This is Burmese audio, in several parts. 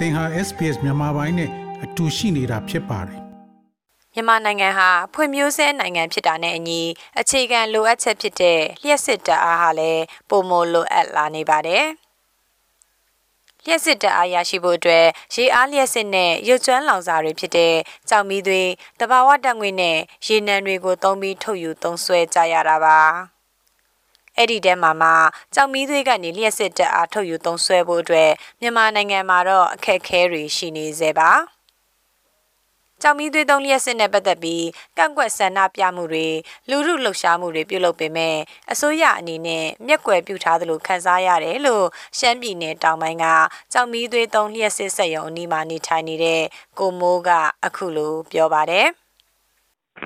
သင်ဟာ SPS မြန်မာပိုင်းနဲ့အတူရှိနေတာဖြစ်ပါတယ်မြန်မာနိုင်ငံဟာဖွံ့ဖြိုးဆဲနိုင်ငံဖြစ်တာနဲ့အညီအခြေခံလိုအပ်ချက်ဖြစ်တဲ့လျှက်စစ်တပ်အားဟာလည်းပုံမလိုအပ်လာနေပါတယ်။လျှက်စစ်တပ်အားရရှိဖို့အတွက်ရေအားလျှက်စစ်နဲ့ရုပ်ကျွမ်းလောင်စာတွေဖြစ်တဲ့ကြောင်မီသွေးတဘာဝတက်ငွေနဲ့ရေနံတွေကိုသုံးပြီးထုတ်ယူသုံးစွဲကြရတာပါ။ အဲ့ဒီတဲမှာမှကြောင်မီသွေးကနေလျှက်စစ်တပ်အားထုတ်ယူသုံးစွဲဖို့အတွက်မြန်မာနိုင်ငံမှာတော့အခက်အခဲတွေရှိနေသေးပါ။ကြောင်မီသွေးသုံးလျက်စစ်နဲ့ပတ်သက်ပြီးကန့်ကွက်ဆန္ဒပြမှုတွေလူမှုလှုပ်ရှားမှုတွေပြုလုပ်ပေမဲ့အစိုးရအနေနဲ့မျက်ကွယ်ပြုထားသလိုခန်းစားရတယ်လို့ရှမ်းပြည်နယ်တောင်ပိုင်းကကြောင်မီသွေးသုံးလျက်စစ်စက်ရုံအနီးမှာနေထိုင်နေတဲ့ကိုမိုးကအခုလိုပြောပါတယ်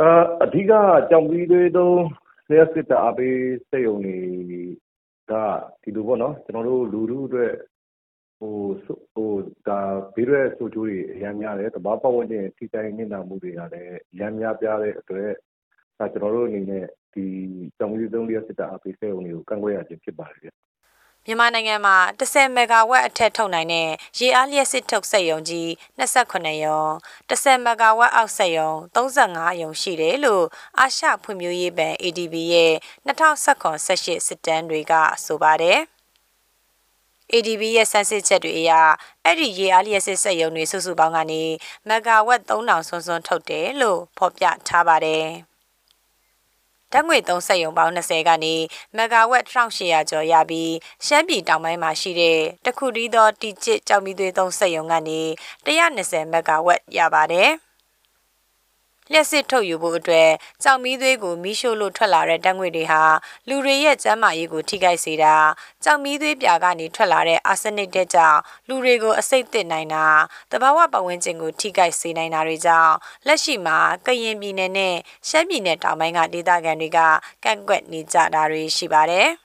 အာအဓိကကြောင်ပြီးသွေးသုံး လျှက်စစ်တအားပေးစက်ရုံတွေက ဒီလိုပေါ့နော် ကျွန်တော်တို့ လူထုအတွက်ဟိုဆိုဟိုဒါဘေးရွက်ဆိုချိုးတွေအများများတယ်တဘာပတ်ဝန်းကျင် ထိတိုင်းနေတာမှုတွေကလည်းအများများပြားတဲ့အတွက်ဒါကျွန်တော်တို့အနေနဲ့ ဒီကြောင်ပြီးသွေးသုံး လျှက်စစ်တအားပေးစက်ရုံတွေကို ကန့်ကွက်ရခြင်းဖြစ်ပါတယ်ဗျ မြန်မာနိုင်ငံမှာ10မဂါဝက်အထက်ထုတ်နိုင်တဲ့ရေအားလျှက်စစ်ထုတ်စက်ရုံကြီး28ရုံ10မဂါဝက်အောက်စက်ရုံ35ရုံရှိတယ်လို့အာရှဖွံ့ဖြိုးရေးဘဏ် ADB ရဲ့2018စစ်တမ်းတွေကဆိုပါတယ်။ ADB ရဲ့စမ်းစစ်ချက်တွေအရအဲ့ဒီရေအားလျှက်စစ်စက်ရုံတွေစုစုပေါင်းကနေမဂါဝက်3000ဆွန်းဆွန်းထုတ်တယ်လို့ဖော်ပြထားပါတယ်။ ဓာတ်ငွေသုံးစက်ရုံပေါင်း20ကနေမဂါဝက်1800ကျော်ရပြီးရှမ်းပြည်တောင်ပိုင်းမှာရှိတဲ့တခုတည်းသောတီကျစ်ကြောက်မီသွေးသုံးစက်ရုံကနေ120မဂါဝက်ရပါတယ်။ လျှက်စစ်ထုတ်ယူဖို့အတွက်ကြောင်မီးသွေးကိုမီးရှို့လို့ထွက်လာတဲ့ဓာတ်ငွေတွေဟာလူတွေရဲ့ကျန်းမာရေးကိုထိခိုက်စေတာကြောင်မီးသွေးပြာကနေထွက်လာတဲ့အာဆနစ်တဲ့ကြောင့်လူတွေကိုအဆိပ်သင့်နိုင်တာတဘာဝပတ်ဝန်းကျင်ကိုထိခိုက်စေနိုင်တာတွေကြောင့်လက်ရှိမှာကရင်ပြည်နယ်နဲ့ရှမ်းပြည်နယ်တောင်ပိုင်းကဒေသခံတွေကကန့်ကွက်နေကြတာတွေရှိပါတယ်။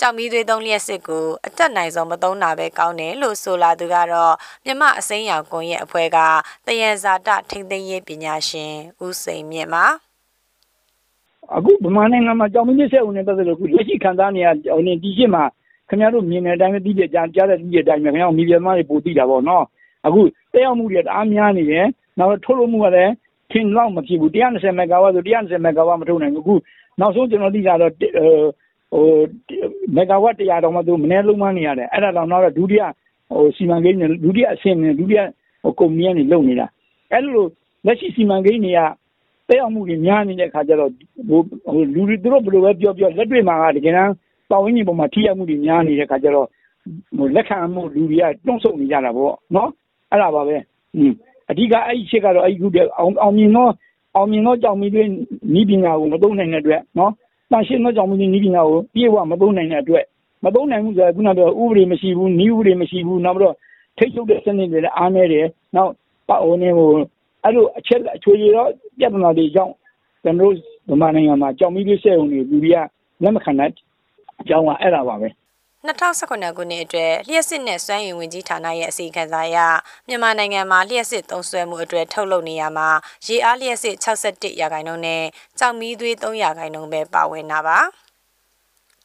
ကြောင်မီးသွေးသုံးလျက်စစ်ကိုအတက်နိုင်ဆုံးမသုံးတာပဲကောင်းတယ်လို့ဆိုလာသူကတော့မြမအစိမ်းရောင်ကွန်ရဲ့အဖွဲ့ကတယံဇာတထိမ့်သိမ်းရေးပညာရှင်ဦးစိန်မြင့်ပါအခုဗမာနိုင်ငံမှာကြောင်မင်းမြစ်ဆက်ဦးနေပတ်သက်လို့အခုလက်ရှိခံစားနေရဟိုနေဒီရှစ်မှာခင်ဗျားတို့မြင်တဲ့အတိုင်းပဲသိကြကြားကြားတဲ့သိတဲ့အတိုင်းပဲခင်ဗျားတို့မိပြမတွေပို့သိတာပေါ့နော်အခုတက်ရောက်မှုတွေတအားများနေတယ်နောက်တော့ထုတ်လုပ်မှုကလည်းထင်လောက်မဖြစ်ဘူး120မက်ဂါဝတ်ဆို120မက်ဂါဝတ်မထုတ်နိုင်ဘူးအခုနောက်ဆုံးကျွန်တော်သိတာတော့ ဟိုဟိုမက်ဂါဝတ်100တောင်မှသူမနေ့လုံးမနေရတယ်အဲ့ဒါတော့နောက်တော့ဒုတိယဟိုစီမံကိန်းနဲ့ဒုတိယအဆင့်နဲ့ဒုတိယဟိုကုမ္ပဏီကနေလုပ်နေတာအဲ့လိုလက်ရှိစီမံကိန်းတွေကတက်ရောက်မှုတွေများနေတဲ့အခါကျတော့ဟိုဟိုလူတွေသူတို့ဘယ်လိုပဲပြောပြောလက်တွေ့မှာကတကယ်တမ်းပတ်ဝန်းကျင်ပေါ်မှာထိရောက်မှုတွေများနေတဲ့အခါကျတော့ဟိုလက်ခံမှုလူတွေကတွန့်ဆုတ်နေကြတာပေါ့နော်အဲ့ဒါပါပဲอืมအဓိကအဲ့ဒီချက်ကတော့အဲ့ဒီခုတည်းအောင်အောင်မြင်သောအောင်မြင်သောကြောင်မီတွေဤပညာကိုမသုံးနိုင်တဲ့အတွက်နော် တန်ရှင်းသောကြောင်မီတွေဤပညာကိုပြေဝမသုံးနိုင်တဲ့အတွက်မသုံးနိုင်ဘူးဆိုတော့ခုနကပြောဥပဒေမရှိဘူးနည်းဥပဒေမရှိဘူးနောက်ပြီးတော့ထိတ်ချုပ်တဲ့စနစ်တွေလည်းအားနေတယ်နောက်ပတ်ဝန်းကျင်ဟိုအဲ့လိုအချက်အချွေရတော့ပြဿနာတွေကြောင့်ကျွန်တော်တို့ဗမာနိုင်ငံမှာကြောင်မီးလေးစက်ုံတွေလူတွေကလက်မခံတဲ့အကြောင်းကအဲ့ဒါပါပဲ 2019ခုနှစ်အတွက်လျှက်စစ်နဲ့စွမ်းရည်ဝင်ကြီးဌာနရဲ့အစီအခံစာအရမြန်မာနိုင်ငံမှာလျှက်စစ်သုံးစွဲမှုအတွက်ထုတ်လုပ်နေရမှာရေအားလျှက်စစ်61ရာခိုင်နှုန်းနဲ့ကြောင်မီးသွေး3ရာခိုင်နှုန်းပဲပါဝင်တာပါ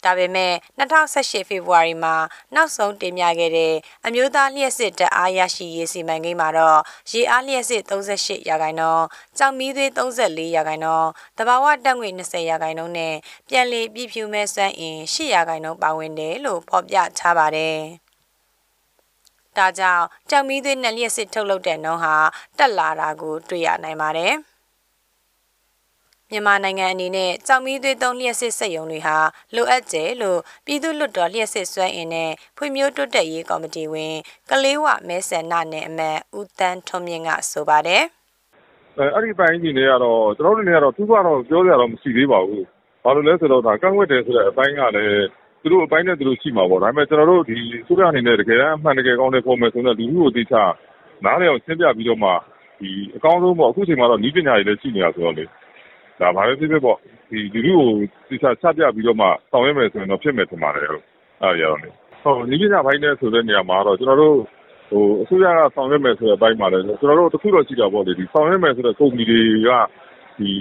ဒါပေမဲ့2018ဖေဖော်ဝါရီမှာနောက်ဆုံးတင်ပြခဲ့တဲ့အမျိုးသားလျှက်စစ်တပ်အားရရှိရေးစီမံကိန်းမှာတော့ရေအားလျှက်စစ်38ရာခိုင်နှုန်း၊ကြောင်မီးသွေး34ရာခိုင်နှုန်း၊တဘာဝတက်ငွေ20ရာခိုင်နှုန်းနဲ့ပြန်လည်ပြည့်ဖြူမဲ့စွမ်းအင်10ရာခိုင်နှုန်းပါဝင်တယ်လို့ဖော်ပြထားပါတယ်။ဒါကြောင့်ကြောင်မီးသွေးနဲ့လျှက်စစ်ထုတ်လုပ်တဲ့နှုန်းဟာတက်လာတာကိုတွေ့ရနိုင်ပါတယ်။ မြန်မာနိုင်ငံအနေနဲ့ကြောင်မီးသွေးသုံးလျှက်စစ်စက်ရုံတွေဟာလိုအပ်ကျလို့ပြည်သူ့လွှတ်တော်လျှက်စစ်စွမ်းအင်နဲ့ဖွံ့ဖြိုးတိုးတက်ရေးကော်မတီဝင်ကလေးဝမဲဆန္ဒနယ်အမတ်ဦးတန်းထွန်းမြင့်ကဆိုပါတယ်အဲအဲ့ဒီပိုင်းကြီးနေကတော့ကျွန်တော်တို့နေကတော့သူကတော့ပြောကြတော့မရှိသေးပါဘူး။ဘာလို့လဲဆိုတော့ဒါကန့်ွက်တယ်ဆိုတဲ့အပိုင်းကလည်းသူတို့အပိုင်းနဲ့သူတို့ရှိမှာပေါ့။ဒါပေမဲ့ကျွန်တော်တို့ဒီစုရအနေနဲ့တကယ်တမ်းအမှန်တကယ်ကောင်းတဲ့ပုံမဲ့ဆိုတော့လူမှုကိုသိချနားလည်အောင်ရှင်းပြပြီးတော့မှဒီအကောင်းဆုံးပေါ့အခုချိန်မှာတော့ဤပညာတွေလည်းရှိနေတာဆိုတော့လေ ဒါဘာပဲဖြစ်ဖြစ်ပေါ့ဒီလူမှုကိုသိချချပြပြီးတော့မှဆောင်ရွက်မယ်ဆိုရင်တော့ဖြစ်မယ်ထင်ပါတယ်လို့အဲ့ဒါရတော့လေဟုတ်ဤပညာပိုင်းနဲ့ဆိုတဲ့နေရာမှာတော့ကျွန်တော်တို့ဟိုအစိုးရကဆောင်ရွက်မယ်ဆိုတဲ့အပိုင်းမှာလည်းကျွန်တော်တို့တခုတော့ရှိတာပေါ့လေဒီဆောင်ရွက်မယ်ဆိုတဲ့ကုမ္ပဏီတွေကဒီ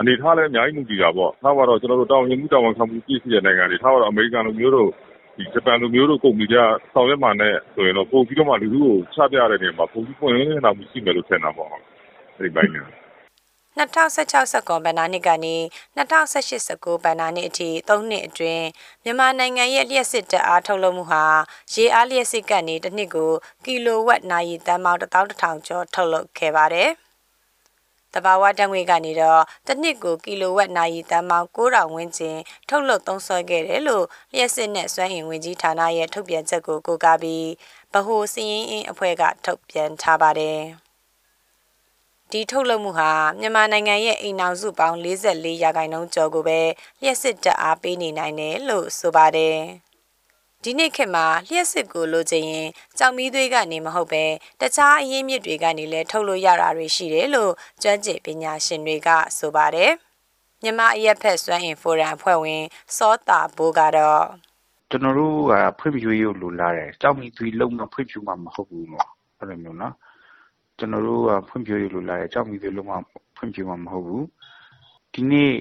အနေထားလည်းအများကြီးမူတည်တာပေါ့။ထားပါတော့ကျွန်တော်တို့တောင်းရင်မှုတောင်းဝန်ခံမှုပြည့်စုံတဲ့နိုင်ငံတွေထားပါတော့အမေရိကန်လိုမျိုးတို့ဒီဂျပန်လူမျိုးတို့ကုမ္ပဏီတွေကဆောင်ရွက်မှာနဲ့ဆိုရင်တော့ပို့ပြီးတော့မှလူစုကိုချပြတဲ့နေရာမှာပို့ပြီးပွင့်လင်းလာမှုရှိမယ်လို့ထင်တာပေါ့ဟုတ်အဲ့ဒီပိုင်းက 2016စက္ကွန်ဘဏ္ဍာနှစ်ကနေ2018စကုဘဏ္ဍာနှစ်အထိ3နှစ်အတွင်းမြန်မာနိုင်ငံရဲ့လျှက်စစ်တပ်အားထုတ်လုပ်မှုဟာရေအားလျှက်စစ်ကနေတစ်နှစ်ကိုကီလိုဝက်နာရီတန်ပေါင်း11000ကျော်ထုတ်လုပ်ခဲ့ပါတယ်။တဘာဝတံငွေကနေတော့တစ်နှစ်ကိုကီလိုဝက်နာရီတန်ပေါင်း9000ဝန်းကျင်ထုတ်လုပ်သုံးစွဲခဲ့တယ်လို့လျှက်စစ်နဲ့စွမ်းအင်ဝင်ကြီးဌာနရဲ့ထုတ်ပြန်ချက်ကိုကိုးကားပြီးဗဟိုစီးရင်အင်းအဖွဲ့ကထုတ်ပြန်ထားပါတယ်။ ဒီထုတ်လုပ်မှုဟာမြန်မာနိုင်ငံရဲ့အိမ်နောက်စုပေါင်း44ရာခိုင်နှုန်းကျော်ကိုပဲလျှက်စစ်တက်အားပေးနေနိုင်တယ်လို့ဆိုပါတယ်။ဒီနေ့ခေတ်မှာလျှက်စစ်ကိုလိုချင်ရင်ကြောင်မီးသွေးကနေမဟုတ်ပဲတခြားအရင်းမြစ်တွေကနေလည်းထုတ်လို့ရတာတွေရှိတယ်လို့ကျွမ်းကျင်ပညာရှင်တွေကဆိုပါတယ်။မြန်မာအရက်ဖက်စွမ်းအင်ဖိုရမ်အဖွဲ့ဝင်စောတာဘိုးကတော့ကျွန်တော်တို့ကဖွံ့ဖြိုးရေးကိုလိုလားတယ်။ကြောက်မီသွေးလုံးမဖွံ့ဖြိုးမှာမဟုတ်ဘူးလို့အဲ့လိုမျိုးနော်။ ကျွန်တော်တို့ကဖွံ့ဖြိုးရေးလိုလားတယ်။ကြောက်မီသွေးလုံးမဖွံ့ဖြိုးမှာမဟုတ်ဘူး။ဒီနေ့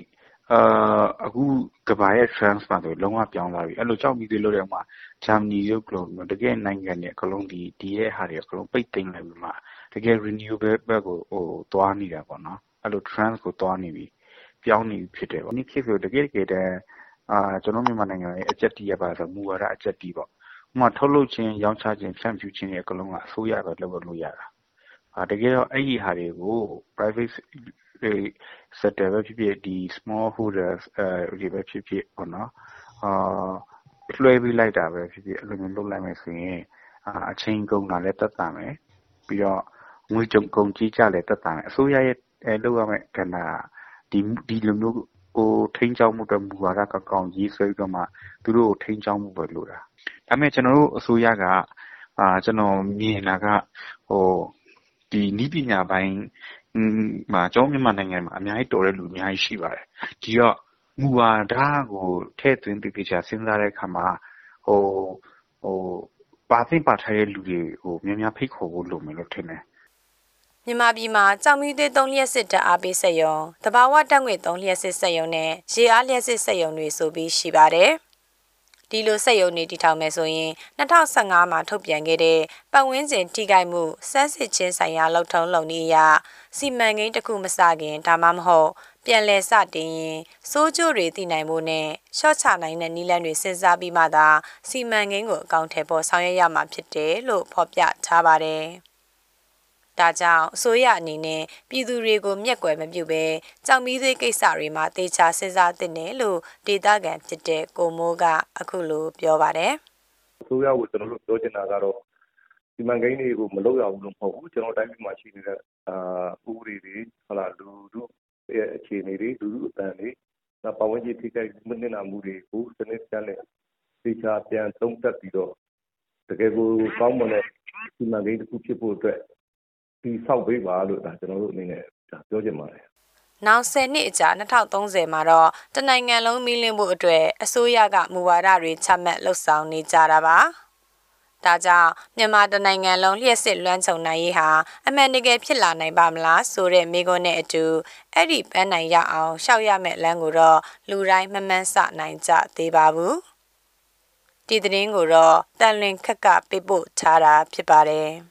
အာအခုကဘာရဲ့ trans မှာဆိုလုံးဝပြောင်းသွားပြီ။အဲ့လိုကြောက်မီသွေးလုံးတဲ့မှာဂျာမနီရုပ်ကလုံးတကယ်နိုင်ငံတွေအကလုံးဒီဒီရဲ့ဟာတွေအကလုံးပိတ်သိမ်းလိုက်ပြီမှာတကယ် renewable ဘက်ကိုဟိုသွားနေတာပေါ့နော်။အဲ့လို trans ကိုသွားနေပြီ။ပြောင်းနေပြီဖြစ်တယ်ပေါ့။ဒီခေတ်ဆိုတကယ်တကယ်တမ်းအာကျွန်တော်မြန်မာနိုင်ငံရဲ့အကြက်တီးရပါဆိုမူဝါဒအကြက်တီးပေါ့။ဥပမာထုတ်လုပ်ခြင်းရောင်းချခြင်းဖြန့်ဖြူးခြင်းရဲ့အကလုံးကအစိုးရပဲလုပ်လို့ရတာ။အာ တကယ်တော့ အဲ့ဒီဟာတွေကို private တွေ sector ပဲဖြစ်ဖြစ်ဒီ small holders အဲဒီပဲဖြစ်ဖြစ်ပေါ့နော်။အာလွှဲပေးလိုက်တာပဲဖြစ်ဖြစ် အဲ့လိုမျိုး လုပ်လိုက်မယ်ဆိုရင်အာအချိန်ကုန်တာလည်းတက်တာမယ်။ပြီးတော့ ငွေကြုံကုန်ကြီးကြလည်းတက်တာမယ်။အစိုးရရဲ့အဲလုပ်ရမယ့်ကဏ္ဍဒီဒီလိုမျိုးဟိုထိန်းချောင်းမှုတော့မူဝါဒကောင်းကောင်း ရေးဆွဲပြီးတော့မှ သူတို့ကို ထိန်းချောင်းမှုပဲ လို့တာ ဒါပေမဲ့ ကျွန်တော်တို့အစိုးရကအာကျွန်တော်မြင်တာကဟို ဒီနီးပညာပိုင်းမှာ ကျောင်းမြန်မာနိုင်ငံမှာ အများကြီးတော်တဲ့လူ အများကြီးရှိပါတယ် ဒီတော့ မူဝါဒကို ထည့်သွင်းပြီးပြချစဉ်းစားတဲ့အခါမှာဟိုဟိုပါသိပါထားတဲ့လူတွေဟို များများဖိတ်ခေါ်ဖို့ လိုမယ်လို့ထင်တယ် မြန်မာပြည်မှာကြောင်မီသွေးသုံး လျက်စစ်တပ်အားပေးစက်ရုံတဘာဝတက်ငွေသုံး လျက်စစ်စက်ရုံနဲ့ ရေအားလျက်စစ်စက်ရုံတွေဆိုပြီး ရှိပါတယ်။ ဒီလိုစက်ရုံတွေတည်ထောင်မယ်ဆိုရင်2015မှာထုတ်ပြန်ခဲ့တဲ့ပတ်ဝန်းကျင်ထိခိုက်မှုစမ်းစစ်ချင်းဆိုင်ရာလောက်ထုံးလုံနည်းအရစီမံကိန်းတစ်ခုမစခင်ဒါမှမဟုတ်ပြန်လည်စတင်ရင်စိုးကျိုးတွေတည်နိုင်ဖို့နဲ့ရှော့ချနိုင်တဲ့နည်းလမ်းတွေစဉ်းစားပြီးမှသာစီမံကိန်းကိုအကောင့်ထဲပေါ်ဆောင်ရွက်ရမှာဖြစ်တယ်လို့ဖော်ပြထားပါတယ်။ ဒါကြောင့်အစိုးရအနေနဲ့ပြည်သူတွေကိုမျက်ကွယ်မပြုဘဲကြောင်မီးသွေးကိစ္စတွေမှာတေချာစဉ်းစားသင့်တယ်လို့ဒေတာကန်ဖြစ်တဲ့ကိုမိုးကအခုလိုပြောပါတယ်အစိုးရကိုကျွန်တော်တို့ပြောချင်တာကတော့ဒီမန်ကိန်းတွေကိုမလုပ်ရဘူးလို့မဟုတ်ဘူးကျွန်တော်တိုင်းပြည်မှာရှိနေတဲ့အာဥပဒေတွေဟလာလူတို့ရဲ့အခြေအနေတွေလူတို့အတန်တွေနောက်ပတ်ဝန်းကျင်ထိခိုက်မနစ်နာမှုတွေကိုစနစ်တကျနဲ့သေချာပြန်သုံးသပ်ပြီးတော့တကယ်ကိုကောင်းမွန်တဲ့ဒီမန်ကိန်းတစ်ခုဖြစ်ဖို့အတွက် ဒီဆောက်ပေးပါလို့ဒါကျွန်တော်တို့အနေနဲ့ဒါပြောချင်ပါတယ်။နောက်10နှစ်အကြာ2030မှာတော့တနိုင်ငံလုံးမီးလင်းဖို့အတွက်အစိုးရကမူဝါဒတွေချမှတ်လှုပ်ဆောင်နေကြတာပါ။ဒါကြောင့်မြန်မာတနိုင်ငံလုံးလျှက်စစ်လွှမ်းခြုံနိုင်ရေးဟာအမှန်တကယ်ဖြစ်လာနိုင်ပါမလားဆိုတဲ့မိကွန်းနဲ့အတူအဲ့ဒီပန်းနိုင်ရအောင်ရှောက်ရမယ့်လမ်းကိုတော့လူတိုင်းမမှန်းဆနိုင်ကြသေးပါဘူး။ဒီသတင်းကိုတော့တန်လွင်ခက်ကပေးပို့ထားတာဖြစ်ပါတယ်။